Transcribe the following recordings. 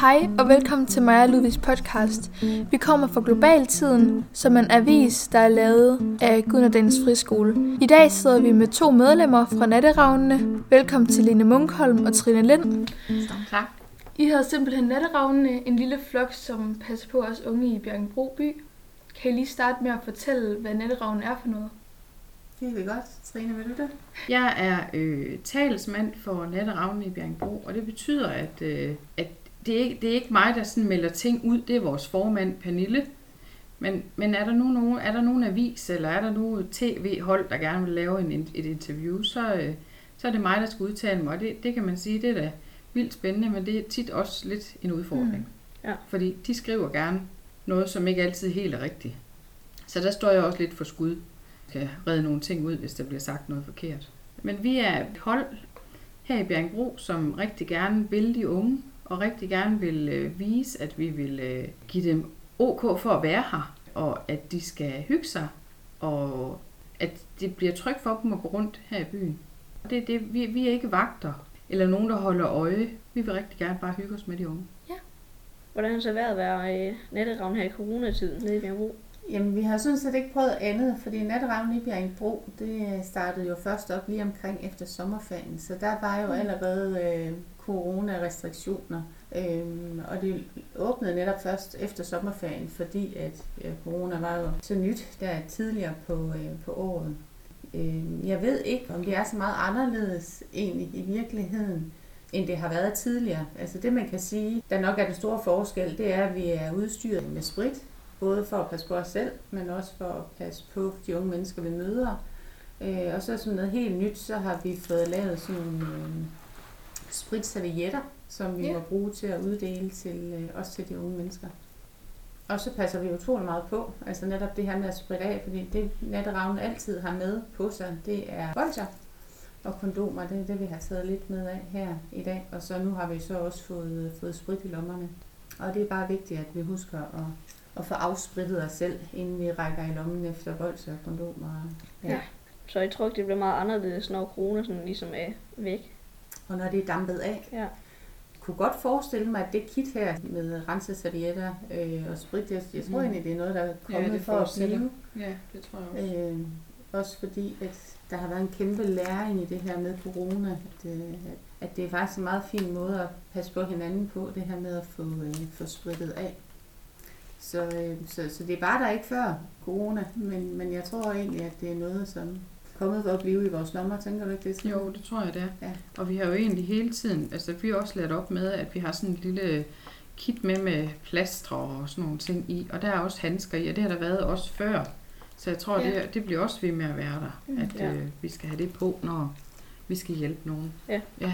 Hej og velkommen til og Ludvigs podcast. Vi kommer fra Globaltiden, som er en avis, der er lavet af Gunnar Friskole. I dag sidder vi med to medlemmer fra Natteravnene. Velkommen til Line Munkholm og Trine Lind. Tak. I hedder simpelthen Natteravnene, en lille flok, som passer på os unge i Bjergenbro by. Kan I lige starte med at fortælle, hvad Natteravnen er for noget? Det vil godt. Trine, vil du det? Jeg er øh, talsmand for Natteravnen i Bjergenbro, og det betyder, at, øh, at det, er ikke, det er ikke mig, der sådan melder ting ud. Det er vores formand, Pernille. Men, men er, der nu nogen, er der nogen avis, eller er der nogen tv-hold, der gerne vil lave en, et interview, så, øh, så er det mig, der skal udtale mig. Og det, det kan man sige, det er da vildt spændende, men det er tit også lidt en udfordring. Mm. Ja. Fordi de skriver gerne noget, som ikke altid er helt er rigtigt. Så der står jeg også lidt for skud. Kan redde nogle ting ud, hvis der bliver sagt noget forkert. Men vi er et hold her i Bjergbro, som rigtig gerne vil de unge, og rigtig gerne vil øh, vise, at vi vil øh, give dem OK for at være her, og at de skal hygge sig, og at det bliver trygt for dem at gå rundt her i byen. Det det, vi, vi er ikke vagter, eller nogen, der holder øje. Vi vil rigtig gerne bare hygge os med de unge. Ja. Hvordan har så været at være øh, natteravn her i coronatiden nede i Bjergbro? Jamen, vi har sådan set ikke prøvet andet, fordi natteravn i Bjergbro, det startede jo først op lige omkring efter sommerferien, så der var jo mm. allerede øh, coronarestriktioner. Øhm, og det åbnede netop først efter sommerferien, fordi at ja, corona var jo så nyt der tidligere på, øh, på året. Øh, jeg ved ikke, om det er så meget anderledes egentlig i virkeligheden, end det har været tidligere. Altså det man kan sige, der nok er den store forskel, det er, at vi er udstyret med sprit, både for at passe på os selv, men også for at passe på de unge mennesker, vi møder. Øh, og så som noget helt nyt, så har vi fået lavet sådan nogle øh, spritservietter, som vi ja. må bruge til at uddele til, øh, også til de unge mennesker. Og så passer vi utrolig meget på, altså netop det her med at spritte af, fordi det natteravnen altid har med på sig, det er bolcher og kondomer, det er det, vi har taget lidt med af her i dag. Og så nu har vi så også fået, fået sprit i lommerne. Og det er bare vigtigt, at vi husker at, at få afsprittet os selv, inden vi rækker i lommen efter bolcher og kondomer. Ja. ja. Så jeg tror ikke, det bliver meget anderledes, når corona sådan ligesom er væk. Og når det er dampet af. Ja kunne godt forestille mig, at det kit her med renseservietter øh, og sprit, jeg, jeg tror mm. egentlig, det er noget, der er kommet ja, for at blive. Ja, det tror jeg også. Øh, også fordi, at der har været en kæmpe læring i det her med corona, at, øh, at det er faktisk en meget fin måde at passe på hinanden på, det her med at få, øh, få spritet af. Så, øh, så, så det er bare der ikke før corona, men, men jeg tror egentlig, at det er noget, som kommet for at blive i vores lommer, tænker du ikke det? Jo, det tror jeg det er. Ja. Og vi har jo egentlig hele tiden, altså vi har også lært op med, at vi har sådan en lille kit med med plastre og sådan nogle ting i, og der er også handsker i, og det har der været også før. Så jeg tror, ja. det, det bliver også ved med at være der, mm, at ja. øh, vi skal have det på, når vi skal hjælpe nogen. Ja. ja.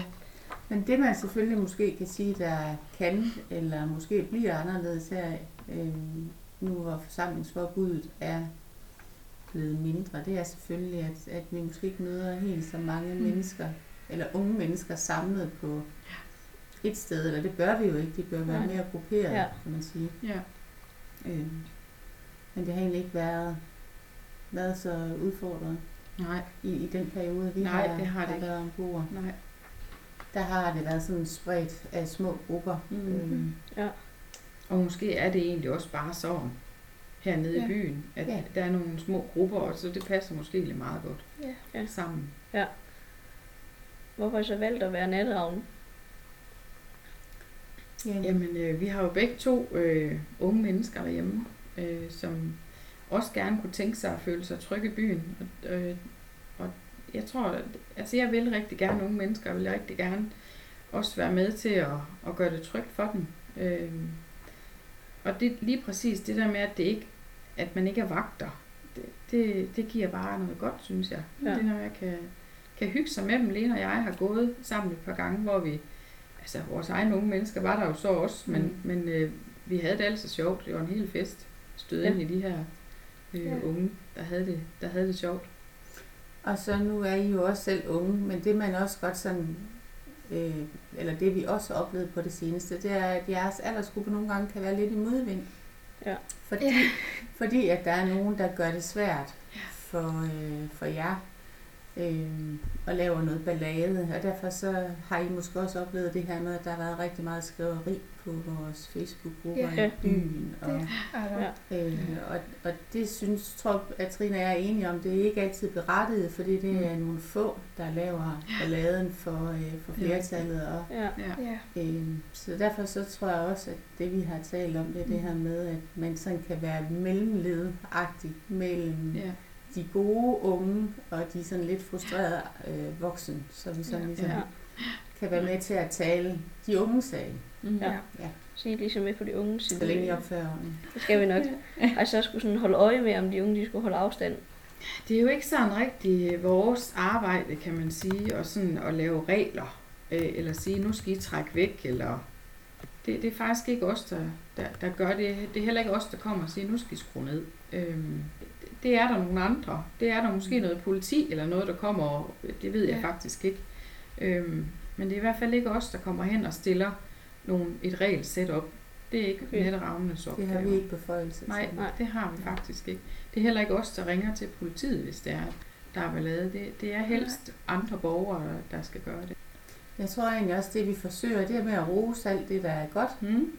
Men det man selvfølgelig måske kan sige, der kan, eller måske bliver anderledes her, øh, nu hvor forsamlingsforbuddet er blevet mindre, det er selvfølgelig, at, at vi måske ikke møder helt så mange mm. mennesker, eller unge mennesker samlet på et sted, eller det bør vi jo ikke, de bør være mere grupperet, ja. kan man sige. Ja. Øhm, men det har egentlig ikke været, været så udfordret Nej. I, i den periode, vi Nej, har, det har, har det været ombord. Nej. Der har det været sådan spredt af små grupper. Mm-hmm. Øhm. Ja. Og måske er det egentlig også bare sådan, hernede ja. i byen. At ja. der er nogle små grupper, og så det passer måske lidt meget godt ja. sammen. Ja. Hvorfor så valgt at være natteravn? Ja. Jamen, øh, vi har jo begge to øh, unge mennesker derhjemme, øh, som også gerne kunne tænke sig at føle sig trygge i byen. Og, øh, og jeg tror, at, altså jeg vil rigtig gerne unge mennesker, og vil rigtig gerne også være med til at, at gøre det trygt for dem. Øh, og det lige præcis det der med, at det ikke, at man ikke er vagter, det, det, det giver bare noget godt, synes jeg. Ja. Det når jeg kan, kan hygge sig med dem. Lene og jeg har gået sammen et par gange, hvor vi, altså vores egne unge mennesker var der jo så også, men, mm. men øh, vi havde det altså sjovt. Det var en hel fest. Stød ja. ind i de her øh, ja. unge, der havde, det, der havde det sjovt. Og så nu er I jo også selv unge, men det man også godt sådan øh, eller det vi også har oplevet på det seneste, det er, at jeres aldersgruppe nogle gange kan være lidt i modvind. Ja. Fordi, ja. fordi at der er nogen, der gør det svært for, øh, for jer. øh, og laver noget ballade. Og derfor så har I måske også oplevet det her med, at der har været rigtig meget skriveri på vores Facebook-grupper Ja. i byen. Og, Det er der. Øh, og, og det synes, tror jeg, at Trine og jeg er enige om, det er ikke altid berettiget, fordi det er nogle få, der laver balladen for, øh, for flertallet. Og, Ja. Ja. Øh, så derfor så tror jeg også, at det vi har talt om, det er det her med, at man sådan kan være mellemledagtig mellem Ja. de gode unge og de sådan lidt frustrerede øh, voksen, så vi sådan Ja. ligesom Ja. Kan være med til at tale de unge sag, Mm. Ja. Ja. Så I ligesom med på de unge så længe I side. opfører ordentligt. Det skal vi nok. Altså, jeg skulle sådan holde øje med, om de unge de skulle holde afstand. Det er jo ikke sådan rigtig vores arbejde, kan man sige, og sådan at lave regler, øh, eller sige, nu skal I trække væk, eller... Det, det er faktisk ikke os, der, der, der gør det. Det er heller ikke os, der kommer og siger, nu skal I skrue ned. Øhm, det er der nogle andre. Det er der måske noget politi, eller noget, der kommer, og det ved jeg Ja. faktisk ikke. Øhm, men det er i hvert fald ikke os, der kommer hen og stiller nogle, et regelsæt op. Det er ikke Okay. Det opgave. har vi ikke beføjelse Nej, til. nej, det har vi faktisk ikke. Det er heller ikke os, der ringer til politiet, hvis det er, der er ballade. Det, det er helst andre borgere, der skal gøre det. Jeg tror egentlig også, det vi forsøger, det er med at rose alt det, der er godt. Hmm?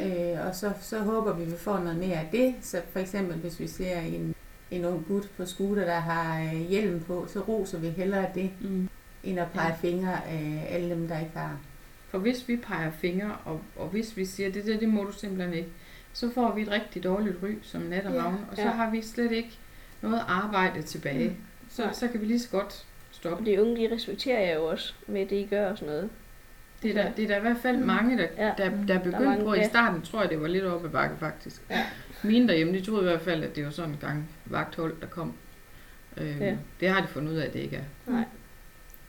Øh, og så, så håber vi, vi får noget mere af det. Så for eksempel, hvis vi ser en, en ung gut på scooter, der har øh, hjelm på, så roser vi hellere det, Mm. End at pege fingre af alle dem, der ikke har. For hvis vi peger fingre, og, og hvis vi siger, det der, det må du simpelthen ikke, så får vi et rigtig dårligt ry som nat og Ja. ravn, og så Ja. har vi slet ikke noget arbejde tilbage. Mm. Så, så kan vi lige så godt stoppe. Og de unge, de respekterer jer jo også med det, I gør og sådan noget. Det er der, det er der i hvert fald mange, der, Ja. der, der er begyndt mange, på. I ja. starten tror jeg, det var lidt op ad bakke faktisk. Ja. Mine derhjemme, de troede i hvert fald, at det var sådan en gang vagthold, der kom. Øhm, Ja. Det har de fundet ud af, at det ikke er. Nej.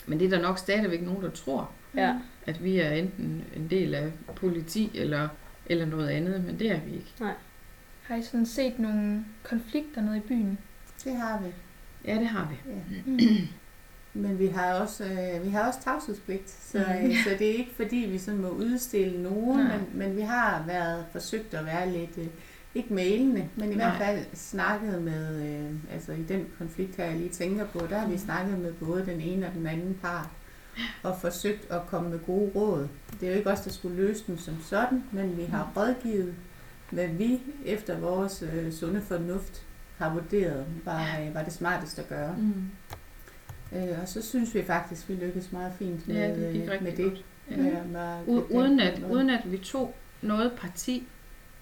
Men det er der nok stadigvæk nogen, der tror, Ja. at vi er enten en del af politi eller, eller noget andet, men det er vi ikke. Har I sådan set nogle konflikter nede i byen? Det har vi. Ja, det har vi. Ja. Mm. Men vi har også, øh, vi har også tavshedspligt, så, Mhm. øh, så det er ikke fordi, vi sådan må udstille nogen, Nej. men, men vi har været forsøgt at være lidt, øh, ikke mailende, men i Nej. hvert fald snakket med, øh, altså i den konflikt her, jeg lige tænker på, der har vi Mhm. snakket med både den ene og den anden part, og forsøgt at komme med gode råd. Det er jo ikke os, der skulle løse dem som sådan, men vi har rådgivet, hvad vi efter vores øh, sunde fornuft har vurderet, var, øh, var det smarteste at gøre. Mm. Øh, og så synes vi faktisk, vi lykkedes meget fint med, Ja, det gik øh, med det. godt. Ja. Med, med uden, den at, uden at vi tog noget parti.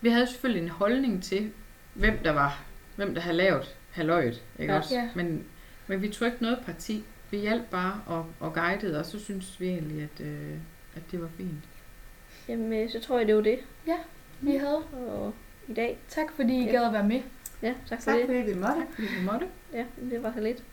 Vi havde selvfølgelig en holdning til, hvem der var, hvem der havde lavet halvøjet, ikke Ja. også? Ja. Men, men vi tog ikke noget parti. Vi hjalp bare og, og guidede, og så synes vi egentlig, at, øh, at det var fint. Jamen, øh, så tror jeg, det var det. Vi havde. Og i dag, Tak fordi I Ja. gad at være med. ja, tak for Tak det. fordi vi måtte. Vi måtte. Ja, det var så lidt.